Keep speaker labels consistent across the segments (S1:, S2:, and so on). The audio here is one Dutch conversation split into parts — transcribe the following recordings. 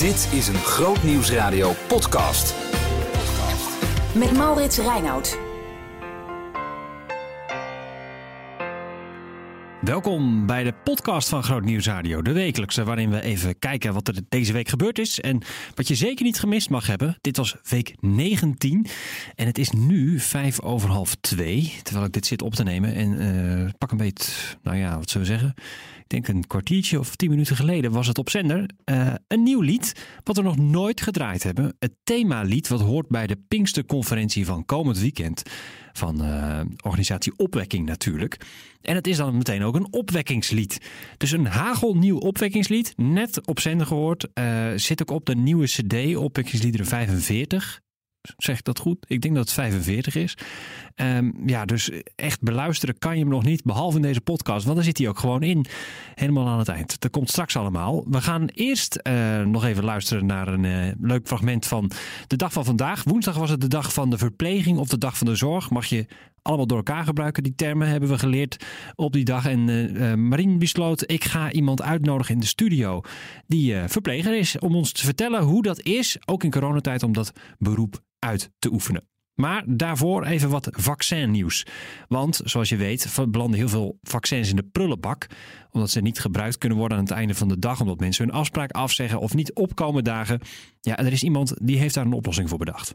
S1: Dit is een Groot Nieuwsradio podcast.
S2: Met Maurits Reinoud.
S3: Welkom bij de podcast van Groot Nieuws Radio, de wekelijkse waarin we even kijken wat er deze week gebeurd is en wat je zeker niet gemist mag hebben. Dit was week 19 en het is nu vijf over half twee, terwijl ik dit zit op te nemen en uh, pak een beetje, nou ja, wat zullen we zeggen? Ik denk een kwartiertje of tien minuten geleden was het op zender. Uh, een nieuw lied wat we nog nooit gedraaid hebben. Het themalied wat hoort bij de Pinksterconferentie van komend weekend. Van uh, organisatie Opwekking natuurlijk. En het is dan meteen ook een opwekkingslied. Dus een hagelnieuw opwekkingslied. Net op zender gehoord. Uh, zit ook op de nieuwe cd Opwekkingsliederen 45. Zeg ik dat goed? Ik denk dat het 45 is. Um, ja, dus echt beluisteren kan je hem nog niet, behalve in deze podcast, want dan zit hij ook gewoon in. Helemaal aan het eind. Dat komt straks allemaal. We gaan eerst uh, nog even luisteren naar een uh, leuk fragment van de dag van vandaag. Woensdag was het de dag van de verpleging of de dag van de zorg. Mag je allemaal door elkaar gebruiken. Die termen hebben we geleerd op die dag. En uh, Marien besloot, ik ga iemand uitnodigen in de studio die uh, verpleger is. Om ons te vertellen hoe dat is, ook in coronatijd, om dat beroep uit te oefenen. Maar daarvoor even wat vaccinnieuws. Want zoals je weet belanden heel veel vaccins in de prullenbak. Omdat ze niet gebruikt kunnen worden aan het einde van de dag. Omdat mensen hun afspraak afzeggen of niet opkomen dagen. Ja, er is iemand die heeft daar een oplossing voor bedacht.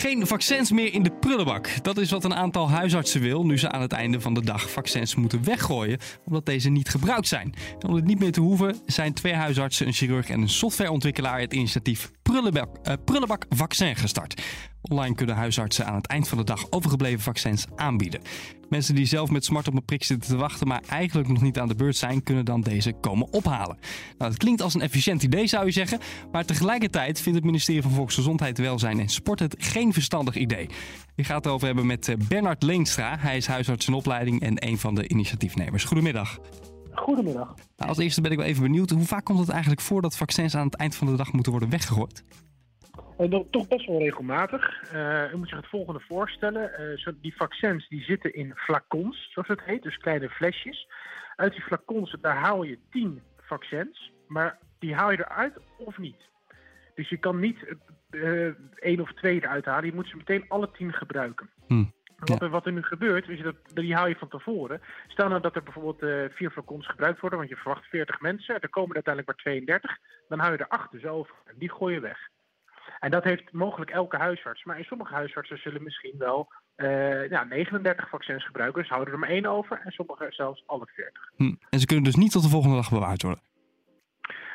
S4: Geen vaccins meer in de prullenbak. Dat is wat een aantal huisartsen wil nu ze aan het einde van de dag vaccins moeten weggooien omdat deze niet gebruikt zijn. En om het niet meer te hoeven zijn twee huisartsen, een chirurg en een softwareontwikkelaar het initiatief Prullenbak, uh, Prullenbak Vaccin gestart. Online kunnen huisartsen aan het eind van de dag overgebleven vaccins aanbieden. Mensen die zelf met smart op een prik zitten te wachten, maar eigenlijk nog niet aan de beurt zijn, kunnen dan deze komen ophalen. Nou, dat klinkt als een efficiënt idee, zou je zeggen. Maar tegelijkertijd vindt het ministerie van Volksgezondheid, Welzijn en Sport het geen verstandig idee. Ik ga het erover hebben met eh, Bernard Leenstra. Hij is huisarts in opleiding en een van de initiatiefnemers. Goedemiddag.
S5: Goedemiddag.
S4: Nou, als eerste ben ik wel even benieuwd. Hoe vaak komt het eigenlijk voor dat vaccins aan het eind van de dag moeten worden weggegooid?
S5: Uh, toch best wel regelmatig. Uh, u moet zich het volgende voorstellen. Uh, die vaccins die zitten in flacons, zoals het heet, dus kleine flesjes. Uit die flacons, daar haal je 10 vaccins, maar die haal je eruit of niet. Dus je kan niet één of twee eruit halen, je moet ze meteen alle 10 gebruiken.
S4: Hm.
S5: Wat, er, wat er nu gebeurt, is dat, die haal je van tevoren. Stel nou dat er bijvoorbeeld uh, vier flacons gebruikt worden, want je verwacht 40 mensen. Er komen uiteindelijk maar 32. Dan hou je er acht dus over. En die gooi je weg. En dat heeft mogelijk elke huisarts. Maar in sommige huisartsen zullen misschien wel uh, ja, 39 vaccins gebruiken. Dus houden er maar één over. En sommige zelfs alle 40.
S4: Hm. En ze kunnen dus niet tot de volgende dag bewaard worden?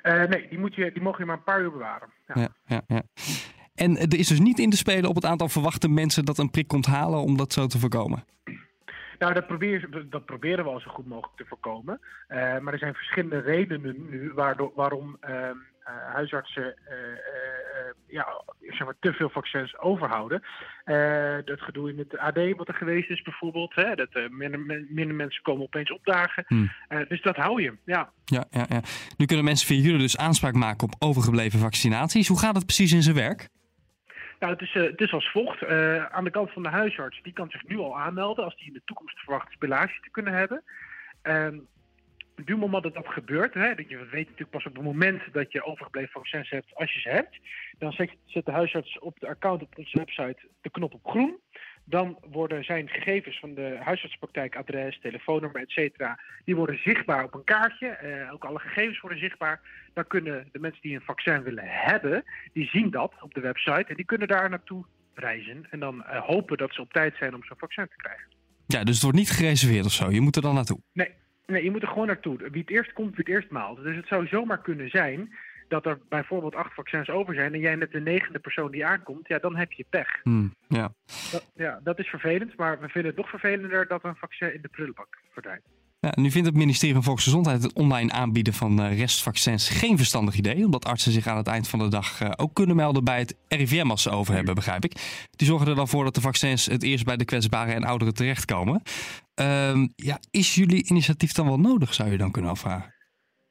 S5: Uh, nee, die, moet je, die mogen je maar een paar uur bewaren.
S4: Ja. Ja, ja, ja. En er is dus niet in te spelen op het aantal verwachte mensen dat een prik komt halen om dat zo te voorkomen?
S5: Nou, dat, probeer, dat proberen we al zo goed mogelijk te voorkomen. Uh, maar er zijn verschillende redenen nu waardoor, waarom uh, uh, huisartsen ja, zeg maar, te veel vaccins overhouden. dat gedoe in het AD wat er geweest is bijvoorbeeld. Hè, dat minder, minder, mensen komen opeens opdagen.
S4: Hmm.
S5: dus dat hou je, ja.
S4: Ja, ja, ja. Nu kunnen mensen via jullie dus aanspraak maken op overgebleven vaccinaties. Hoe gaat het precies in zijn werk?
S5: Nou, het is, het is als volgt. Uh, aan de kant van de huisarts, die kan zich nu al aanmelden als die in de toekomst verwacht spillage te kunnen hebben. Uh, op het moment dat dat gebeurt, hè, dat je weet natuurlijk pas op het moment dat je overgebleven vaccins hebt, als je ze hebt, dan zet, de huisarts op de account op onze website de knop op groen. Dan worden zijn gegevens van de huisartspraktijk, adres, telefoonnummer, et cetera, die worden zichtbaar op een kaartje. Uh, ook alle gegevens worden zichtbaar. Dan kunnen de mensen die een vaccin willen hebben, die zien dat op de website en die kunnen daar naartoe reizen. En dan uh, hopen dat ze op tijd zijn om zo'n vaccin te krijgen.
S4: Ja, dus het wordt niet gereserveerd of zo. Je moet er dan naartoe.
S5: Nee, nee je moet er gewoon naartoe. Wie het eerst komt, wie het eerst maalt. Dus het zou zomaar kunnen zijn dat er bijvoorbeeld acht vaccins over zijn en jij net de negende persoon die aankomt, ja, dan heb je pech.
S4: Hmm, ja.
S5: Dat, ja, dat is vervelend, maar we vinden het nog vervelender dat een vaccin in de prullenbak verdwijnt.
S4: Ja, nu vindt het ministerie van Volksgezondheid het online aanbieden van uh, restvaccins geen verstandig idee. Omdat artsen zich aan het eind van de dag uh, ook kunnen melden bij het RIVM als ze over hebben, begrijp ik. Die zorgen er dan voor dat de vaccins het eerst bij de kwetsbaren en ouderen terechtkomen. Uh, ja, is jullie initiatief dan wel nodig, zou je dan kunnen afvragen?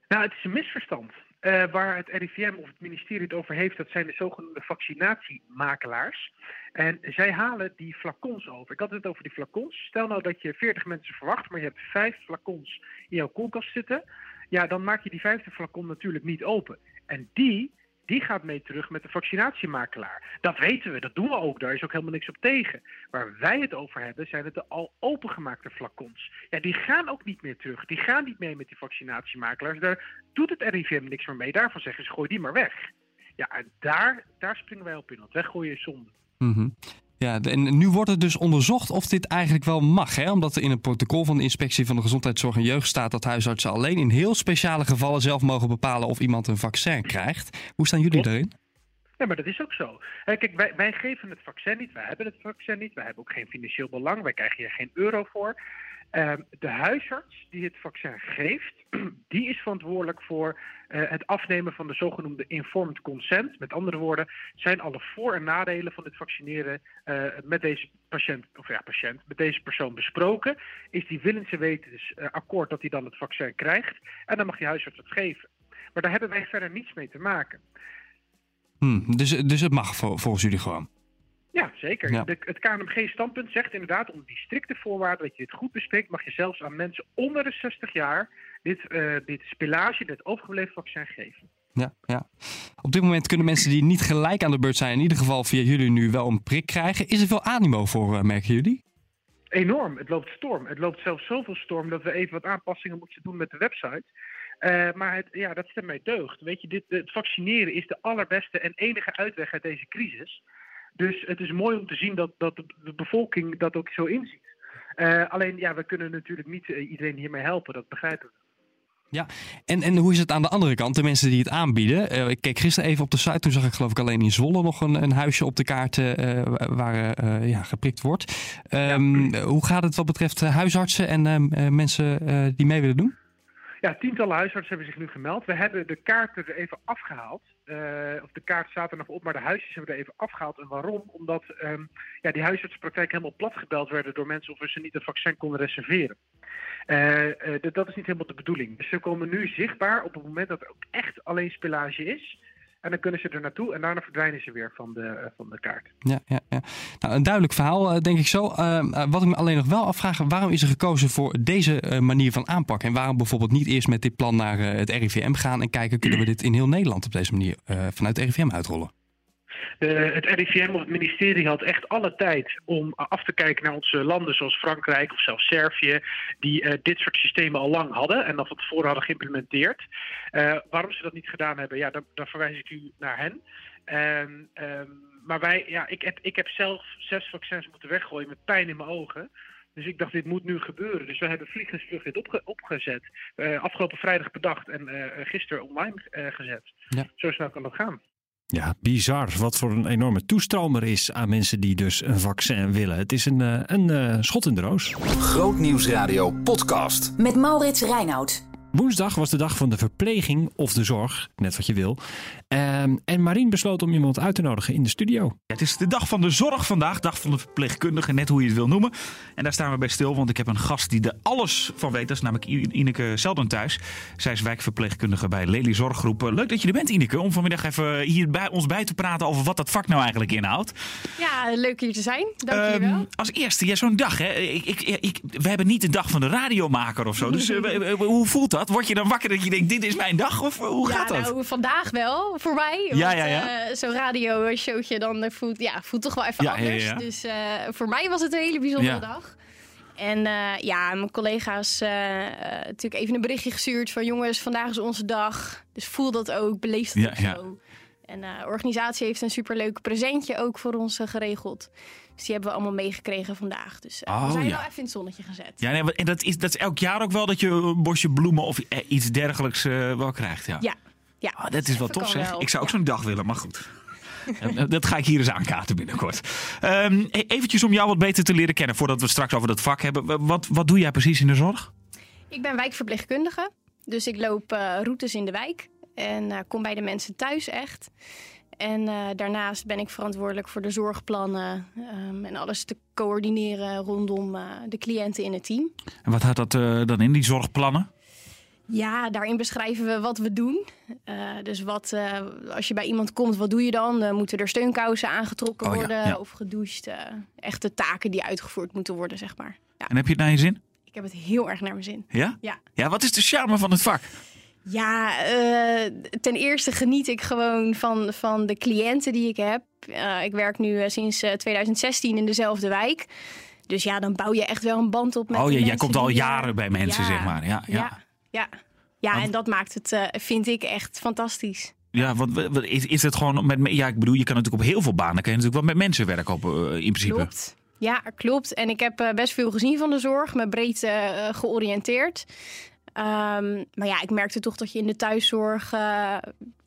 S5: Nou, het is een misverstand. Uh, waar het RIVM of het ministerie het over heeft, dat zijn de zogenoemde vaccinatiemakelaars. En zij halen die flacons over. Ik had het over die flacons. Stel nou dat je 40 mensen verwacht, maar je hebt vijf flacons in jouw koelkast zitten. Ja, dan maak je die vijfde flacon natuurlijk niet open. En die die gaat mee terug met de vaccinatiemakelaar. Dat weten we, dat doen we ook, daar is ook helemaal niks op tegen. Waar wij het over hebben, zijn het de al opengemaakte flacons. Ja, die gaan ook niet meer terug. Die gaan niet mee met die vaccinatiemakelaars. Daar doet het RIVM niks meer mee. Daarvan zeggen ze, gooi die maar weg. Ja, en daar, daar springen wij op in. Want weggooien is zonde.
S4: Mhm. Ja, en nu wordt het dus onderzocht of dit eigenlijk wel mag. Hè? Omdat er in het protocol van de Inspectie van de Gezondheidszorg en Jeugd staat dat huisartsen alleen in heel speciale gevallen zelf mogen bepalen of iemand een vaccin krijgt. Hoe staan jullie daarin?
S5: Ja, maar dat is ook zo. Kijk, wij, wij geven het vaccin niet, wij hebben het vaccin niet, wij hebben ook geen financieel belang, wij krijgen hier geen euro voor. Ehm, de huisarts die het vaccin geeft, die is verantwoordelijk voor uh, het afnemen van de zogenoemde informed consent. Met andere woorden, zijn alle voor- en nadelen van het vaccineren uh, met deze patiënt, of ja, patiënt, met deze persoon besproken. Is die willens en wetens uh, akkoord dat hij dan het vaccin krijgt. En dan mag die huisarts het geven. Maar daar hebben wij verder niets mee te maken.
S4: Hmm, dus, dus het mag volgens jullie gewoon?
S5: Ja, zeker. Ja. De, het KNMG-standpunt zegt inderdaad onder die strikte voorwaarden dat je dit goed bespreekt, mag je zelfs aan mensen onder de 60 jaar dit, uh, dit spillage, dit overgebleven vaccin geven.
S4: Ja, ja. Op dit moment kunnen mensen die niet gelijk aan de beurt zijn, in ieder geval via jullie nu wel een prik krijgen. Is er veel animo voor, uh, merken jullie?
S5: Enorm. Het loopt storm. Het loopt zelfs zoveel storm dat we even wat aanpassingen moeten doen met de website. Uh, maar het, ja, dat stemt mij deugd. Weet je, dit, het vaccineren is de allerbeste en enige uitweg uit deze crisis. Dus het is mooi om te zien dat, dat de bevolking dat ook zo inziet. Uh, alleen, ja, we kunnen natuurlijk niet uh, iedereen hiermee helpen, dat begrijpen we.
S4: Ja, en, en hoe is het aan de andere kant, de mensen die het aanbieden? Uh, ik keek gisteren even op de site, toen zag ik geloof ik alleen in Zwolle nog een, een huisje op de kaart waar ja, geprikt wordt. Um, ja. Hoe gaat het wat betreft huisartsen en mensen die mee willen doen?
S5: Ja, tientallen huisartsen hebben zich nu gemeld. We hebben de kaarten er even afgehaald. Uh, of de kaart staat er nog op, maar de huisjes hebben er even afgehaald. En waarom? Omdat um, ja, die huisartsenpraktijk helemaal platgebeld werden door mensen of ze niet een vaccin konden reserveren. Uh, uh, dat is niet helemaal de bedoeling. Dus ze komen nu zichtbaar op het moment dat er ook echt alleen spillage is. En dan kunnen ze er naartoe en daarna verdwijnen ze weer van de, uh, van de kaart.
S4: Ja, ja, ja. Nou, een duidelijk verhaal, uh, denk ik zo. Uh, wat ik me alleen nog wel afvraag, waarom is er gekozen voor deze manier van aanpak? En waarom bijvoorbeeld niet eerst met dit plan naar het RIVM gaan en kijken, kunnen we dit in heel Nederland op deze manier vanuit het RIVM uitrollen?
S5: De, het RIVM of het ministerie had echt alle tijd om af te kijken naar onze landen zoals Frankrijk of zelfs Servië, die uh, dit soort systemen al lang hadden en dat van tevoren hadden geïmplementeerd. Uh, waarom ze dat niet gedaan hebben, ja, daar, daar verwijs ik u naar hen. En, um, maar wij, ja, ik, heb, ik heb zelf zes vaccins moeten weggooien met pijn in mijn ogen. Dus ik dacht, dit moet nu gebeuren. Dus we hebben vliegensvlug dit opge opgezet. Uh, afgelopen vrijdag bedacht en gisteren online gezet. Ja. Zo snel kan dat gaan.
S3: Ja, bizar. Wat voor een enorme toestromer is aan mensen die dus een vaccin willen. Het is een, een, een schot in de roos.
S1: Grootnieuwsradio podcast.
S2: Met Maurits Reinoud.
S3: Woensdag was de dag van de verpleging of de zorg, net wat je wil. Um, en Marien besloot om iemand uit te nodigen in de studio.
S6: Ja, het is de dag van de zorg vandaag, dag van de verpleegkundige, net hoe je het wil noemen. En daar staan we bij stil, want ik heb een gast die er alles van weet. Dat is namelijk Ineke Selden thuis. Zij is wijkverpleegkundige bij Lely Zorggroep. Leuk dat je er bent, Ineke, om vanmiddag even hier bij ons bij te praten over wat dat vak nou eigenlijk inhoudt.
S7: Ja, leuk hier te zijn. Dank je wel. Um,
S6: als eerste, ja, zo'n dag. Hè. Ik, ik, ik, we hebben niet de dag van de radiomaker of zo. Dus uh, hoe voelt dat? Word je dan wakker dat je denkt, dit is mijn dag? Of hoe
S7: ja,
S6: gaat dat?
S7: Nou, vandaag wel, voor mij.
S6: Ja, ja, ja.
S7: Uh, Zo'n radio-showtje dan voelt, ja, voelt toch wel even anders. Dus uh, voor mij was het een hele bijzondere dag. En eh, ja, mijn collega's eh, eh, natuurlijk even een berichtje gestuurd van jongens, vandaag is onze dag. Dus voel dat ook, beleef dat
S6: Ja,
S7: ook
S6: ja.
S7: zo. En de organisatie heeft een superleuk presentje ook voor ons eh, geregeld. Dus die hebben we allemaal meegekregen vandaag. Dus eh,
S6: Oh,
S7: we zijn
S6: ja.
S7: wel even in het zonnetje gezet.
S6: Ja, nee, en dat is, dat is elk jaar ook wel dat je een bosje bloemen of eh, iets dergelijks eh, wel krijgt. Ja.
S7: Ja, ja.
S6: Ah, dat is wel tof zeg.
S7: wel.
S6: Ik zou ook
S7: Ja.
S6: zo'n dag willen, maar goed. Eh, dat ga ik hier eens aankaarten binnenkort. E- eventjes om jou wat beter te leren kennen voordat we straks over dat vak hebben. Wat, wat doe jij precies in de zorg?
S7: Ik ben wijkverpleegkundige. Dus ik loop eh, routes in de wijk. En eh, kom bij de mensen thuis echt. En eh, daarnaast ben ik verantwoordelijk voor de zorgplannen. ehm, en alles te coördineren rondom eh, de cliënten in het team.
S6: En wat houdt dat dan in, die zorgplannen?
S7: Ja, daarin beschrijven we wat we doen. Dus wat, als je bij iemand komt, wat doe je dan? Moeten er steunkousen aangetrokken
S6: Oh
S7: worden
S6: ja.
S7: of gedoucht. echte taken die uitgevoerd moeten worden, zeg maar. Ja,
S6: En heb je het naar je zin?
S7: ik heb het heel erg naar mijn zin.
S6: Ja?
S7: Ja.
S6: Ja, wat is de charme van het vak?
S7: Ja, eh, ten eerste geniet ik gewoon van, van de cliënten die ik heb. Uh, ik werk nu uh, sinds 2016 in dezelfde wijk. Dus ja, dan bouw je echt wel een band op met
S6: Oh ja, jij komt al jaren bij mensen,
S7: ja,
S6: zeg maar. Ja, ja.
S7: Ja, ja. ja en dat maakt het, eh, vind ik, echt fantastisch.
S6: Ja, want is, is het gewoon met. Ja, ik bedoel, je kan natuurlijk op heel veel banen. Kan je natuurlijk wel met mensen werken op, eh, in principe.
S7: Klopt. Ja, klopt. En ik heb eh, best veel gezien van de zorg, me breed eh, georiënteerd. Ehm, maar ja, ik merkte toch dat je in de thuiszorg eh,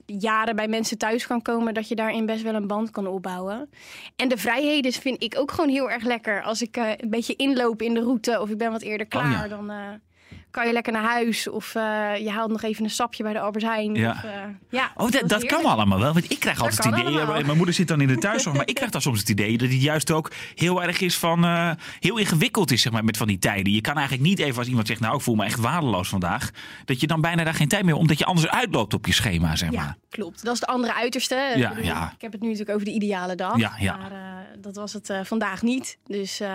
S7: jaren bij mensen thuis kan komen, dat je daarin best wel een band kan opbouwen. En de vrijheden vind ik ook gewoon heel erg lekker. Als ik eh, een beetje inloop in de route of ik ben wat eerder klaar,
S6: Oh ja.
S7: dan eh, kan je lekker naar huis. Of eh, je haalt nog even een sapje bij de Albert Heijn.
S6: Ja.
S7: Of, eh, ja,
S6: Oh, dat, dat kan allemaal wel. Want ik krijg altijd
S7: kan
S6: het idee.
S7: allemaal.
S6: eh, Mijn moeder zit dan in de thuiszorg. maar ik krijg dan soms het idee dat het juist ook heel erg is van. eh, heel ingewikkeld is, zeg maar, met van die tijden. Je kan eigenlijk niet even als iemand zegt. Nou, ik voel me echt waardeloos vandaag. Dat je dan bijna daar geen tijd meer. omdat je anders uitloopt op je schema, zeg maar.
S7: Ja, klopt. Dat is de andere uiterste.
S6: Ja,
S7: bedoel,
S6: ja.
S7: Ik heb het nu natuurlijk over de ideale dag.
S6: Ja, ja.
S7: Maar dat was het eh, vandaag niet. Dus eh,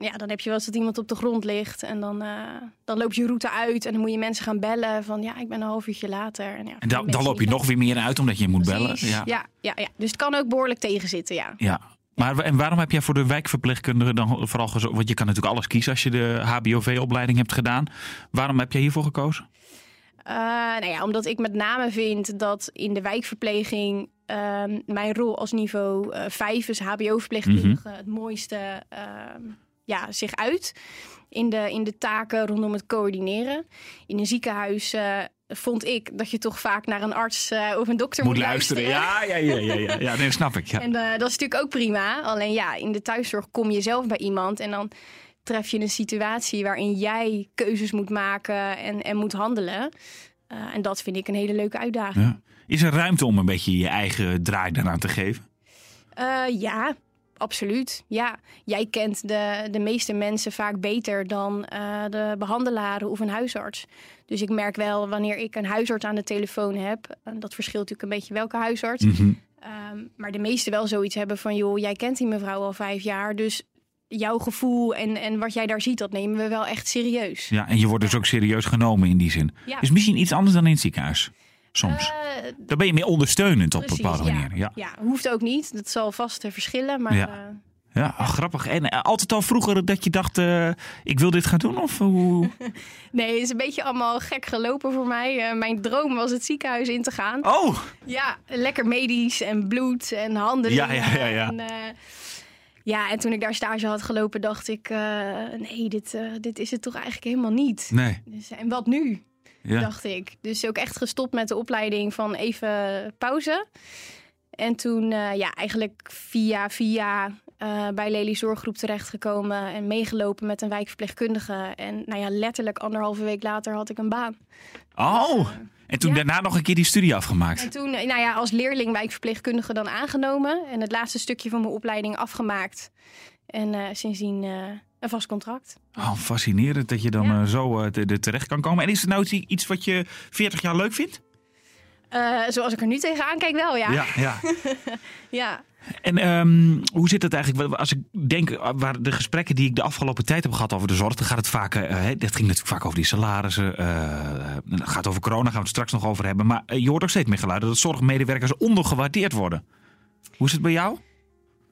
S7: ja, dan heb je wel eens dat iemand op de grond ligt. En dan, eh, dan loop je route uit. En dan moet je mensen gaan bellen. Van ja, ik ben een half uurtje later. En, ja,
S6: En dan, dan loop je nog weer meer uit omdat je moet bellen. Ja.
S7: Ja. Ja, ja, Dus het kan ook behoorlijk tegenzitten, ja.
S6: Ja. Maar en waarom heb jij voor de wijkverpleegkundige dan vooral gezocht? Want je kan natuurlijk alles kiezen als je de HBOV-opleiding hebt gedaan. Waarom heb jij hiervoor gekozen?
S7: Eh, nou ja, omdat ik met name vind dat in de wijkverpleging ehm, mijn rol als niveau eh 5, dus HBO-verpleegkundige, het mooiste ehm, ja, zich uit. In de, in de taken rondom het coördineren. In een ziekenhuis eh, vond ik dat je toch vaak naar een arts eh, of een dokter moet,
S6: Moet luisteren. Ja, ja, ja, ja, ja. ja nee, dat snap ik. Ja.
S7: En dat is natuurlijk ook prima. Alleen ja, in de thuiszorg kom je zelf bij iemand en dan tref je een situatie waarin jij keuzes moet maken en, en moet handelen. Eh, en dat vind ik een hele leuke uitdaging.
S6: Ja. Is er ruimte om een beetje je eigen draai daaraan te geven?
S7: Eh, ja, absoluut. Ja, jij kent de, de meeste mensen vaak beter dan eh, de behandelaren of een huisarts. Dus ik merk wel wanneer ik een huisarts aan de telefoon heb, en dat verschilt natuurlijk een beetje welke huisarts,
S6: Mhm.
S7: Ehm, maar de meesten wel zoiets hebben van, joh, jij kent die mevrouw al vijf jaar, dus jouw gevoel en, en wat jij daar ziet, dat nemen we wel echt serieus.
S6: Ja, en je wordt dus ook serieus genomen in die zin.
S7: Ja.
S6: Is misschien iets anders dan in het ziekenhuis. Soms.
S7: Eh,
S6: Dan ben je meer ondersteunend op een
S7: precies,
S6: bepaalde
S7: ja.
S6: manier. Ja,
S7: Ja, hoeft ook niet. Dat zal vast eh, verschillen, maar
S6: Ja.
S7: eh,
S6: ja ah, grappig. En altijd al vroeger dat je dacht, ik wil dit gaan doen? Of hoe?
S7: nee, het is een beetje allemaal gek gelopen voor mij. Mijn droom was het ziekenhuis in te gaan.
S6: Oh,
S7: Ja, lekker medisch en bloed en handen.
S6: Ja, ja, ja, ja.
S7: En, ja, en toen ik daar stage had gelopen, dacht ik, eh, nee, dit, eh, dit is het toch eigenlijk helemaal niet.
S6: nee.
S7: Dus, en wat nu?
S6: Ja.
S7: dacht ik. Dus ook echt gestopt met de opleiding van even pauze. En toen eh, ja, eigenlijk via via eh, bij Lely Zorggroep terechtgekomen en meegelopen met een wijkverpleegkundige. En nou ja, letterlijk anderhalve week later had ik een baan.
S6: Oh, en toen
S7: ja.
S6: daarna nog een keer die studie afgemaakt.
S7: En toen, nou ja, als leerling wijkverpleegkundige dan aangenomen en het laatste stukje van mijn opleiding afgemaakt. En eh, sindsdien eh, een vast contract.
S6: Oh, fascinerend dat je dan
S7: Ja.
S6: eh, zo te- er terecht kan komen. En is het nou iets- wat je 40 jaar leuk vindt?
S7: Zoals ik er nu tegenaan kijk wel, ja.
S6: ja. ja.
S7: ja.
S6: En ehm, hoe zit het eigenlijk? Als ik denk, eh, waar de gesprekken die ik de afgelopen tijd heb gehad over de zorg, dan gaat het vaak, hè, dat ging natuurlijk vaak over die salarissen. het gaat over corona, gaan we het straks nog over hebben. Maar je hoort ook steeds meer geluiden dat zorgmedewerkers ondergewaardeerd worden. Hoe is het bij jou?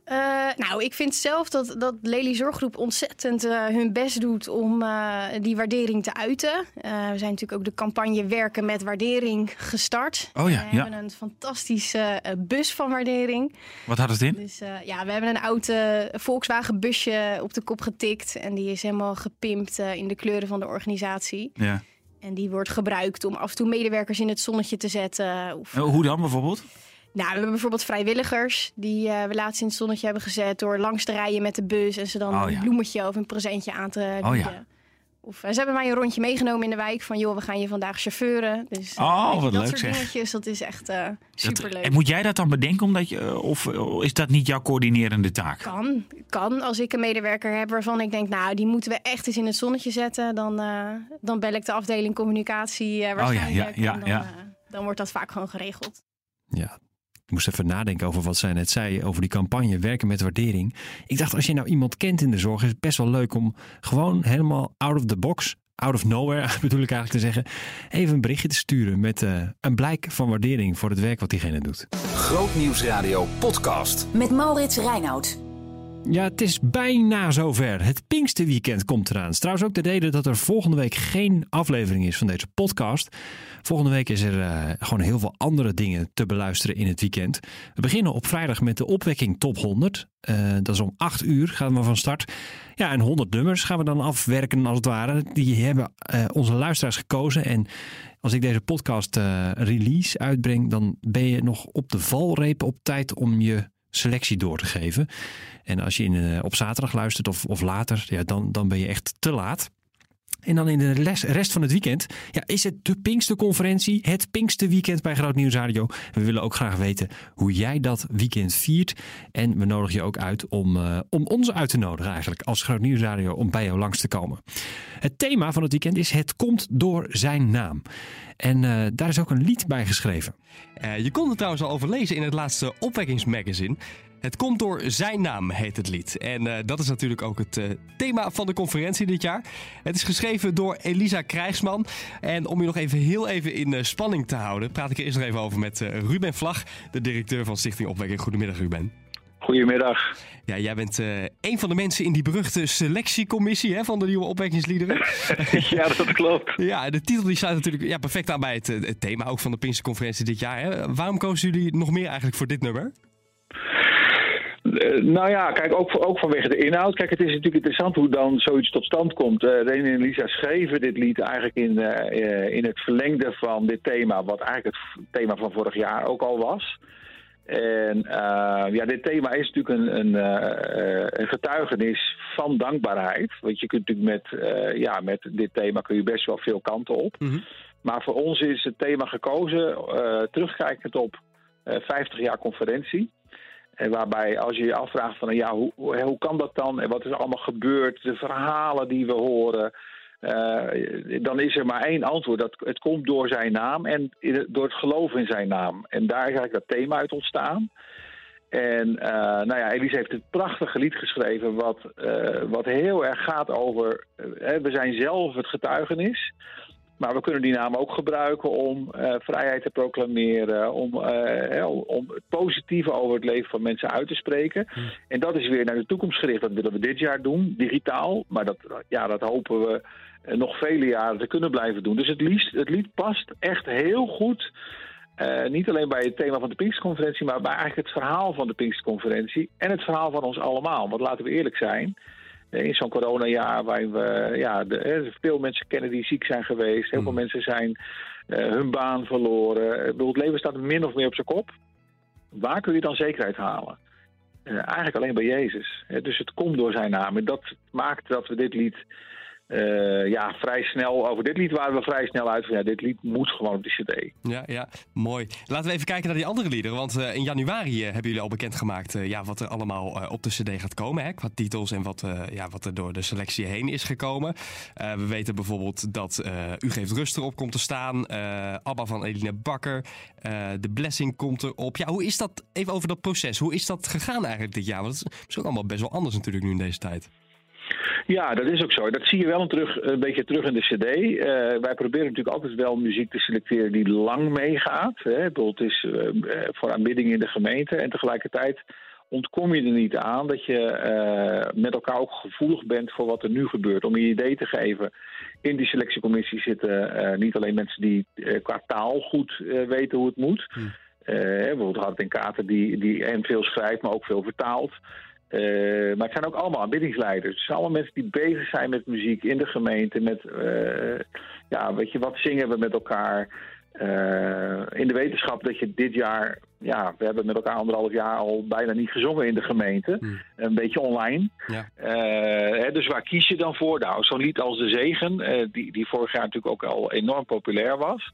S7: Eh, nou, ik vind zelf dat, dat Lely Zorggroep ontzettend eh, hun best doet om eh, die waardering te uiten. We zijn natuurlijk ook de campagne Werken met Waardering gestart.
S6: Oh ja,
S7: we
S6: ja.
S7: hebben een fantastische bus van waardering.
S6: Wat had het in?
S7: Dus ja, we hebben een oud Volkswagen busje op de kop getikt. En die is helemaal gepimpt in de kleuren van de organisatie.
S6: Ja.
S7: En die wordt gebruikt om af en toe medewerkers in het zonnetje te zetten. Of,
S6: Hoe dan bijvoorbeeld?
S7: Nou, we hebben bijvoorbeeld vrijwilligers die eh, we laatst in het zonnetje hebben gezet door langs te rijden met de bus en ze dan
S6: Oh,
S7: een
S6: ja.
S7: bloemetje of een presentje aan te bieden.
S6: Oh, ja.
S7: Of eh, ze hebben mij een rondje meegenomen in de wijk van joh, we gaan je vandaag chauffeuren. Dus
S6: Oh, wat
S7: dat
S6: leuk
S7: soort
S6: zeg.
S7: dingetjes, dat is echt eh
S6: Dat-
S7: superleuk.
S6: en moet jij dat dan bedenken omdat je, of is dat niet jouw coördinerende taak?
S7: Kan, kan. Als ik een medewerker heb waarvan ik denk, nou, die moeten we echt eens in het zonnetje zetten, dan, eh, dan bel ik de afdeling communicatie eh, waarschijnlijk.
S6: Oh ja,
S7: en dan,
S6: ja.
S7: eh, dan wordt dat vaak gewoon geregeld.
S3: Ja. Ik moest even nadenken over wat zij net zei, over die campagne werken met waardering. Ik dacht, als je nou iemand kent in de zorg, is het best wel leuk om gewoon helemaal out of the box out of nowhere bedoel ik eigenlijk te zeggen, even een berichtje te sturen met uh, een blijk van waardering voor het werk wat diegene doet.
S1: Grootnieuwsradio podcast.
S2: Met Maurits Reinoud.
S3: Ja, het is bijna zover. Het Pinksterweekend komt eraan. Het trouwens ook de reden dat er volgende week geen aflevering is van deze podcast. Volgende week is er uh, gewoon heel veel andere dingen te beluisteren in het weekend. We beginnen op vrijdag met de opwekking Top 100. Uh, dat is om 8 uur gaan we van start. Ja, en 100 nummers gaan we dan afwerken als het ware. Die hebben uh, onze luisteraars gekozen. En als ik deze podcast release uitbreng, dan ben je nog op de valreep op tijd om je selectie door te geven. En als je in, uh, op zaterdag luistert of, of later, ja, dan, dan ben je echt te laat. En dan in de rest van het weekend ja, is het de Pinksterconferentie, het Pinksterweekend bij Groot Nieuws Radio. We willen ook graag weten hoe jij dat weekend viert. En we nodigen je ook uit om, uh, om ons uit te nodigen eigenlijk als Groot Nieuws Radio om bij jou langs te komen. Het thema van het weekend is Het komt door zijn naam. En uh, daar is ook een lied bij geschreven.
S4: Uh, je kon het trouwens al over lezen in het laatste opwekkingsmagazine. Het komt door zijn naam, heet het lied. En uh, dat is natuurlijk ook het uh, thema van de conferentie dit jaar. Het is geschreven door Elisa Krijgsman. En om je nog even heel even in uh, spanning te houden, praat ik er eerst nog even over met Ruben Vlag, de directeur van Stichting Opwekking. Goedemiddag, Ruben.
S8: Goedemiddag.
S4: Ja, jij bent uh, een van de mensen in die beruchte selectiecommissie hè, van de nieuwe opwekkingsliederen.
S8: ja, dat klopt.
S4: Ja, de titel die sluit natuurlijk ja, perfect aan bij het, het thema ook van de Pinksterconferentie dit jaar. Hè. Waarom kozen jullie nog meer eigenlijk voor dit nummer?
S8: Uh, nou ja, kijk, ook, ook vanwege de inhoud. Kijk, het is natuurlijk interessant hoe dan zoiets tot stand komt. Uh, René en Lisa schreven dit lied eigenlijk in, uh, in het verlengde van dit thema, wat eigenlijk het thema van vorig jaar ook al was. En ja, dit thema is natuurlijk een, een, een, getuigenis van dankbaarheid. Want je kunt natuurlijk met, ja, met dit thema kun je best wel veel kanten op. Mm -hmm. Maar voor ons is het thema gekozen, terugkijkend op 50 jaar conferentie. En waarbij als je je afvraagt van ja, hoe, hoe kan dat dan? En wat is er allemaal gebeurd? De verhalen die we horen. Uh, dan is er maar één antwoord. Dat, het komt door zijn naam en door het geloof in zijn naam. En daar is eigenlijk dat thema uit ontstaan. En uh, nou ja, Elise heeft een prachtige lied geschreven wat, uh, wat heel erg gaat over... we zijn zelf het getuigenis. Maar we kunnen die naam ook gebruiken om uh, vrijheid te proclameren, om, uh, om het positieve over het leven van mensen uit te spreken. Hmm. En dat is weer naar de toekomst gericht. Dat willen we dit jaar doen, digitaal. Maar dat, ja, dat hopen we nog vele jaren te kunnen blijven doen. Dus het, liefst, het lied past echt heel goed. Uh, niet alleen bij het thema van de Pinksterconferentie, maar bij eigenlijk het verhaal van de Pinksterconferentie. En het verhaal van ons allemaal. Want laten we eerlijk zijn in zo'n coronajaar waarin we ja, de, veel mensen kennen die ziek zijn geweest. Heel veel mensen zijn uh, hun baan verloren. Ik bedoel, het leven staat min of meer op zijn kop. Waar kun je dan zekerheid halen? Uh, eigenlijk alleen bij Jezus. dus het komt door zijn naam. En dat maakt dat we dit lied uh, ja, vrij snel, over dit lied waren we vrij snel uit van ja, dit lied moet gewoon op de cd.
S4: Ja, ja, mooi. Laten we even kijken naar die andere liederen, want uh, in januari uh, hebben jullie al bekendgemaakt ja, wat er allemaal op de cd gaat komen, hè, qua titels en wat, ja, wat er door de selectie heen is gekomen. we weten bijvoorbeeld dat U geeft rust erop komt te staan, Abba van Eline Bakker, The Blessing komt erop. Ja, hoe is dat, even over dat proces, hoe is dat gegaan eigenlijk dit jaar? Want het is ook allemaal best wel anders natuurlijk nu in deze tijd.
S8: Ja, dat is ook zo. Dat zie je wel een, terug, een beetje terug in de CD. Uh, wij proberen natuurlijk altijd wel muziek te selecteren die lang meegaat. Hè. Het is uh, voor aanbidding in de gemeente. En tegelijkertijd ontkom je er niet aan dat je uh, met elkaar ook gevoelig bent voor wat er nu gebeurt. Om je idee te geven. In die selectiecommissie zitten niet alleen mensen die qua taal goed weten hoe het moet. Hm. bijvoorbeeld Hart en Kater die, die en veel schrijft, maar ook veel vertaalt. Uh, maar het zijn ook allemaal aanbiddingsleiders. Het zijn allemaal mensen die bezig zijn met muziek in de gemeente. Met, uh, ja, weet je, wat zingen we met elkaar? Uh, in de wetenschap dat je dit jaar, ja, we hebben met elkaar anderhalf jaar al bijna niet gezongen in de gemeente. Hmm. Een beetje online. Ja. Hè, dus waar kies je dan voor? Nou, zo'n lied als De Zegen, die, die vorig jaar natuurlijk ook al enorm populair was.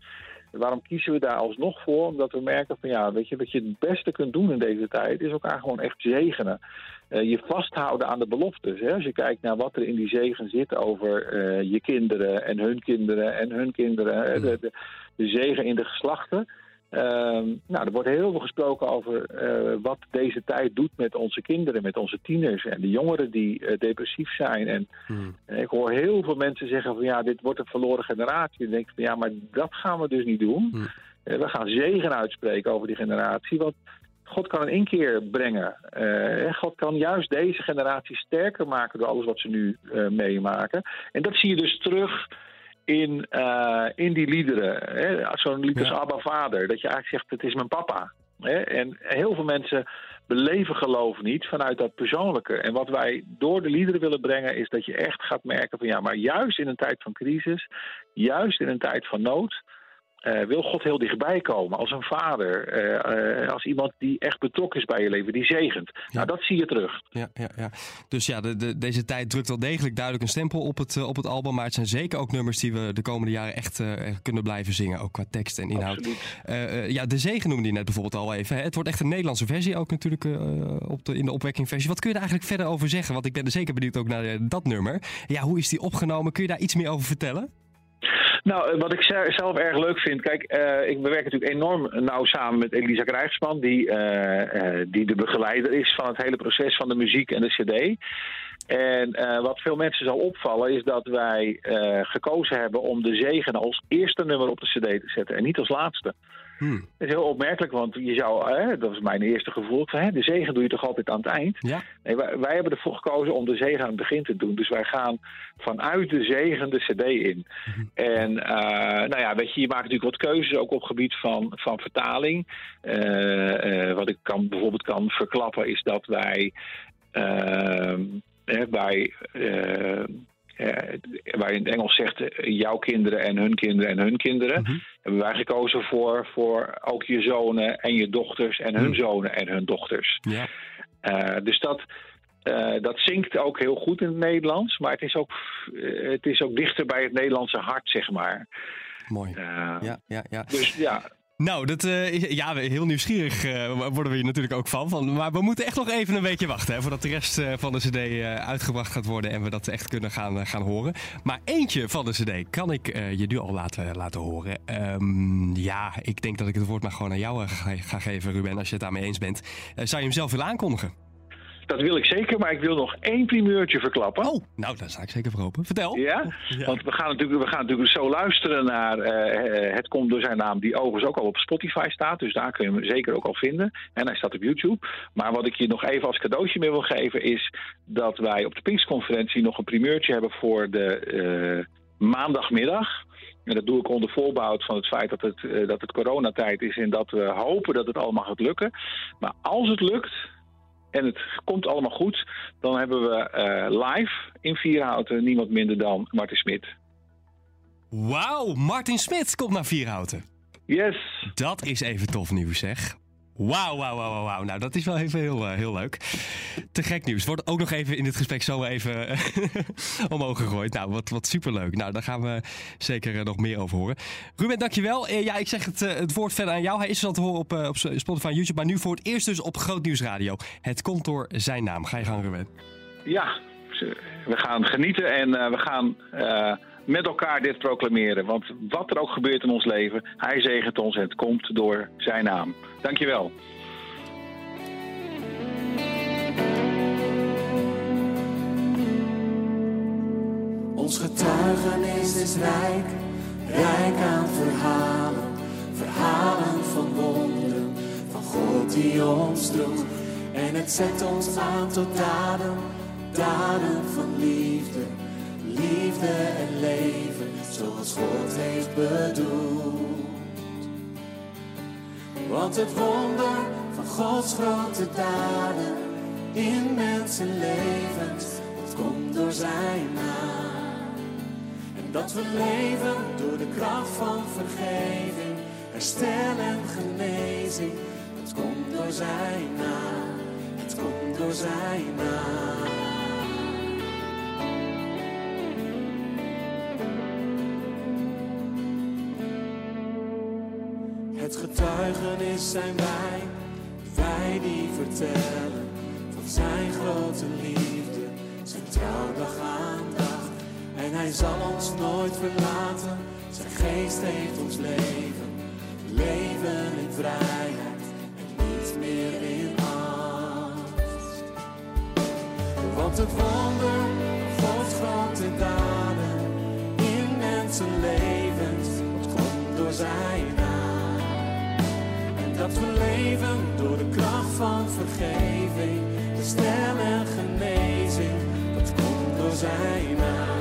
S8: Waarom kiezen we daar alsnog voor? Omdat we merken van ja, weet je, wat je het beste kunt doen in deze tijd, is elkaar gewoon echt zegenen. Uh, je vasthouden aan de beloftes. Hè? Als je kijkt naar wat er in die zegen zit over uh, je kinderen en hun kinderen en hun kinderen. Mm. De, de, de, zegen in de geslachten. Ehm, nou, er wordt heel veel gesproken over eh, wat deze tijd doet met onze kinderen, met onze tieners en de jongeren die eh, depressief zijn. En
S3: Hmm.
S8: eh, ik hoor heel veel mensen zeggen van ja, dit wordt een verloren generatie. En denk ik van ja, maar dat gaan we dus niet doen.
S3: Hmm.
S8: We gaan zegen uitspreken over die generatie, want God kan een inkeer brengen. God kan juist deze generatie sterker maken door alles wat ze nu meemaken. En dat zie je dus terug in, eh, in die liederen. Zo'n lied als
S3: Ja.
S8: Abba Vader, dat je eigenlijk zegt, het is mijn papa. Hè? En heel veel mensen beleven geloof niet vanuit dat persoonlijke. En wat wij door de liederen willen brengen, is dat je echt gaat merken van ja, maar juist in een tijd van crisis, juist in een tijd van nood, eh, wil God heel dichtbij komen als een vader, eh, eh, als iemand die echt betrokken is bij je leven, die zegent. Nou, dat zie je terug.
S4: Ja, ja, ja. Dus ja, de, de, deze tijd drukt wel degelijk duidelijk een stempel op het, op het album. Maar het zijn zeker ook nummers die we de komende jaren echt kunnen blijven zingen. Ook qua tekst en inhoud. Ja, De Zegen noemde je net bijvoorbeeld al even. Hè? Het wordt echt een Nederlandse versie ook natuurlijk op de, in de opwekkingversie. Wat kun je daar eigenlijk verder over zeggen? Want ik ben er zeker benieuwd ook naar dat nummer. Ja, hoe is die opgenomen? Kun je daar iets meer over vertellen?
S8: Nou, eh, wat ik ze- zelf erg leuk vind, kijk, eh, ik werk natuurlijk enorm nauw samen met Elisa Krijgsman, die, eh, die de begeleider is van het hele proces van de muziek en de CD. En wat veel mensen zal opvallen is dat wij gekozen hebben om de zegen als eerste nummer op de CD te zetten en niet als laatste.
S4: Hmm.
S8: Dat is heel opmerkelijk, want je zou, hè, dat was mijn eerste gevoel, van, hè, de zegen doe je toch altijd aan het eind?
S4: Ja.
S8: Nee, wij, wij hebben ervoor gekozen om de zegen aan het begin te doen. Dus wij gaan vanuit de zegen de CD in. En eh, nou ja, weet je, je maakt natuurlijk wat keuzes ook op gebied van, van vertaling. Eh, eh, wat ik kan, bijvoorbeeld kan verklappen is dat wij hè, bij. Eh, waar je in het Engels zegt eh, jouw kinderen en hun kinderen en hun kinderen.
S4: Mhm.
S8: Hebben wij gekozen voor, voor ook je zonen en je dochters en hun
S4: Mhm.
S8: zonen en hun dochters.
S4: Ja.
S8: Eh, dus dat, dat zinkt ook heel goed in het Nederlands. Maar het is ook, het is ook dichter bij het Nederlandse hart, zeg maar.
S4: Mooi. Ja, ja, ja.
S8: Dus ja,
S4: Nou, dat, is- ja, heel nieuwsgierig eh, worden we hier natuurlijk ook van. Maar we moeten echt nog even een weekje wachten voordat de rest eh, van de CD uitgebracht gaat worden en we dat echt kunnen gaan, gaan horen. Maar eentje van de CD kan ik je nu al laten, laten horen. Ehm, ja, ik denk dat ik het woord maar gewoon aan jou ga, ga geven, Ruben, als je het daarmee eens bent. Zou je hem zelf willen aankondigen?
S8: Dat wil ik zeker. Maar ik wil nog één primeurtje verklappen.
S4: Oh, nou, daar sta ik zeker voor open. Vertel.
S8: Ja?
S4: Ja.
S8: Want we gaan, natuurlijk, we gaan natuurlijk zo luisteren naar eh, eh, Het Komt Door Zijn Naam, die overigens ook al op Spotify staat. Dus daar kun je hem zeker ook al vinden. En hij staat op YouTube. Maar wat ik je nog even als cadeautje mee wil geven is dat wij op de Pinksconferentie nog een primeurtje hebben voor de eh, maandagmiddag. En dat doe ik onder voorbehoud van het feit dat het, dat het coronatijd is en dat we hopen dat het allemaal gaat lukken. Maar als het lukt, en het komt allemaal goed, dan hebben we eh, live in Vierhouten niemand minder dan Martin Smit.
S4: Wauw, Martin Smit komt naar Vierhouten.
S8: Yes!
S4: Dat is even tof nieuws, zeg. Wauw, wauw, wauw, wauw. Nou, dat is wel even heel, eh, heel leuk. Te gek nieuws. Wordt ook nog even in dit gesprek zo even eh, omhoog gegooid. Nou, wat, wat superleuk. Nou, daar gaan we zeker eh, nog meer over horen. Ruben, dankjewel. Eh, ja, ik zeg het, het woord verder aan jou. Hij is dus al te horen op, op Spotify en YouTube. Maar nu voor het eerst dus op Groot Nieuws Radio. Het komt door zijn naam. Ga je gang, Ruben.
S8: Ja, we gaan genieten en we gaan met elkaar dit proclameren. Want wat er ook gebeurt in ons leven, hij zegent ons en het komt door zijn naam. Dankjewel.
S9: Ons getuigenis is rijk, rijk aan verhalen. Verhalen van wonderen, van God die ons droeg. En het zet ons aan tot daden, daden van liefde. Liefde en leven, zoals God heeft bedoeld. Want het wonder van Gods grote daden in mensenlevens, dat komt door zijn naam. En dat we leven door de kracht van vergeving, herstel en genezing, dat komt door zijn naam. Het komt door zijn naam. is zijn wij, wij die vertellen van zijn grote liefde, zijn trouw dag aan dag. En hij zal ons nooit verlaten, zijn geest heeft ons leven, leven in vrijheid en niet meer in angst. Want het dat we leven door de kracht van vergeving, herstel en genezing, dat komt door zijn.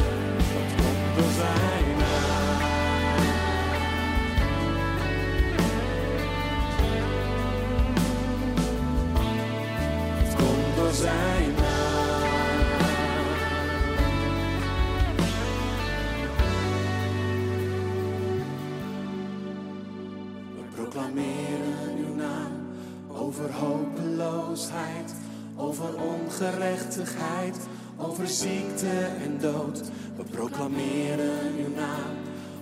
S9: Over ongerechtigheid, over ziekte en dood. We proclameren uw naam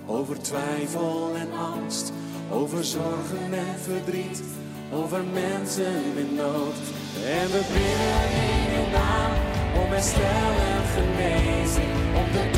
S9: over twijfel en angst, over zorgen en verdriet, over mensen in nood. En we bidden in uw naam om herstel en genezing, om de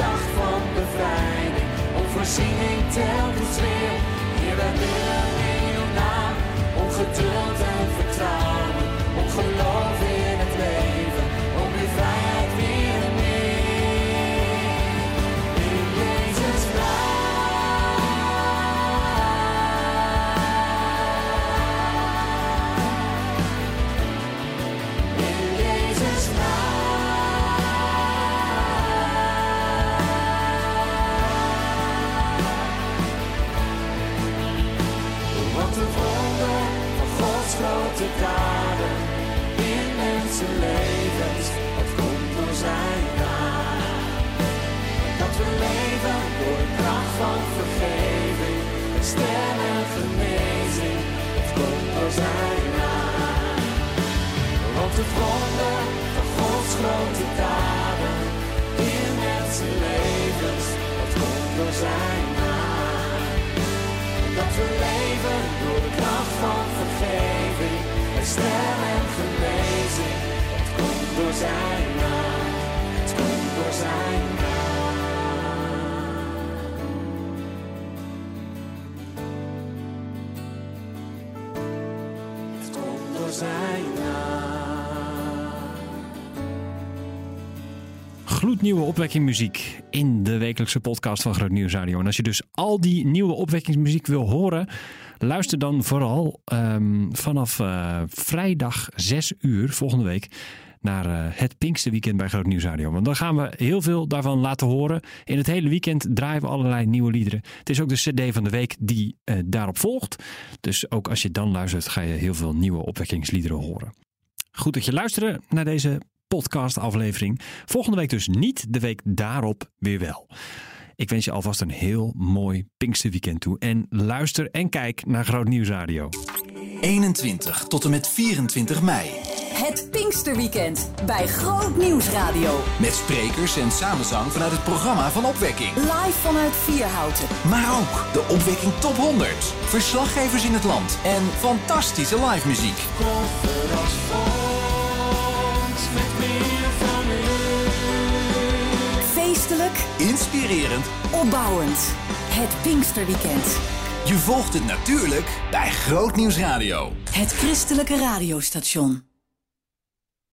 S9: het wonder van Gods grote daden in mensenlevens, dat komt door zijn naam. Dat we leven door de kracht van vergeving, herstel en genezing, dat komt door zijn naam. Het komt door zijn naam.
S3: Gloednieuwe opwekkingmuziek in de wekelijkse podcast van Groot Nieuws Radio. En als je dus al die nieuwe opwekkingsmuziek wil horen, luister dan vooral ehm, vanaf eh, vrijdag 6 uur volgende week naar eh, het Pinksterweekend bij Groot Nieuws Radio. Want dan gaan we heel veel daarvan laten horen. In het hele weekend draaien we allerlei nieuwe liederen. Het is ook de CD van de week die eh, daarop volgt. Dus ook als je dan luistert, ga je heel veel nieuwe opwekkingsliederen horen. Goed dat je luisterde naar deze podcastaflevering. Volgende week dus niet, de week daarop weer wel. Ik wens je alvast een heel mooi Pinksterweekend toe. En luister en kijk naar Groot Nieuws Radio.
S1: 21 tot en met 24 mei.
S2: Het Pinksterweekend bij Groot Nieuws Radio.
S1: Met sprekers en samenzang vanuit het programma van Opwekking.
S2: Live vanuit Vierhouten.
S1: Maar ook de Opwekking Top 100. Verslaggevers in het land en fantastische live muziek. Inspirerend.
S2: opbouwend. Het Pinksterweekend.
S1: Je volgt het natuurlijk bij Groot Nieuws Radio.
S2: Het christelijke radiostation.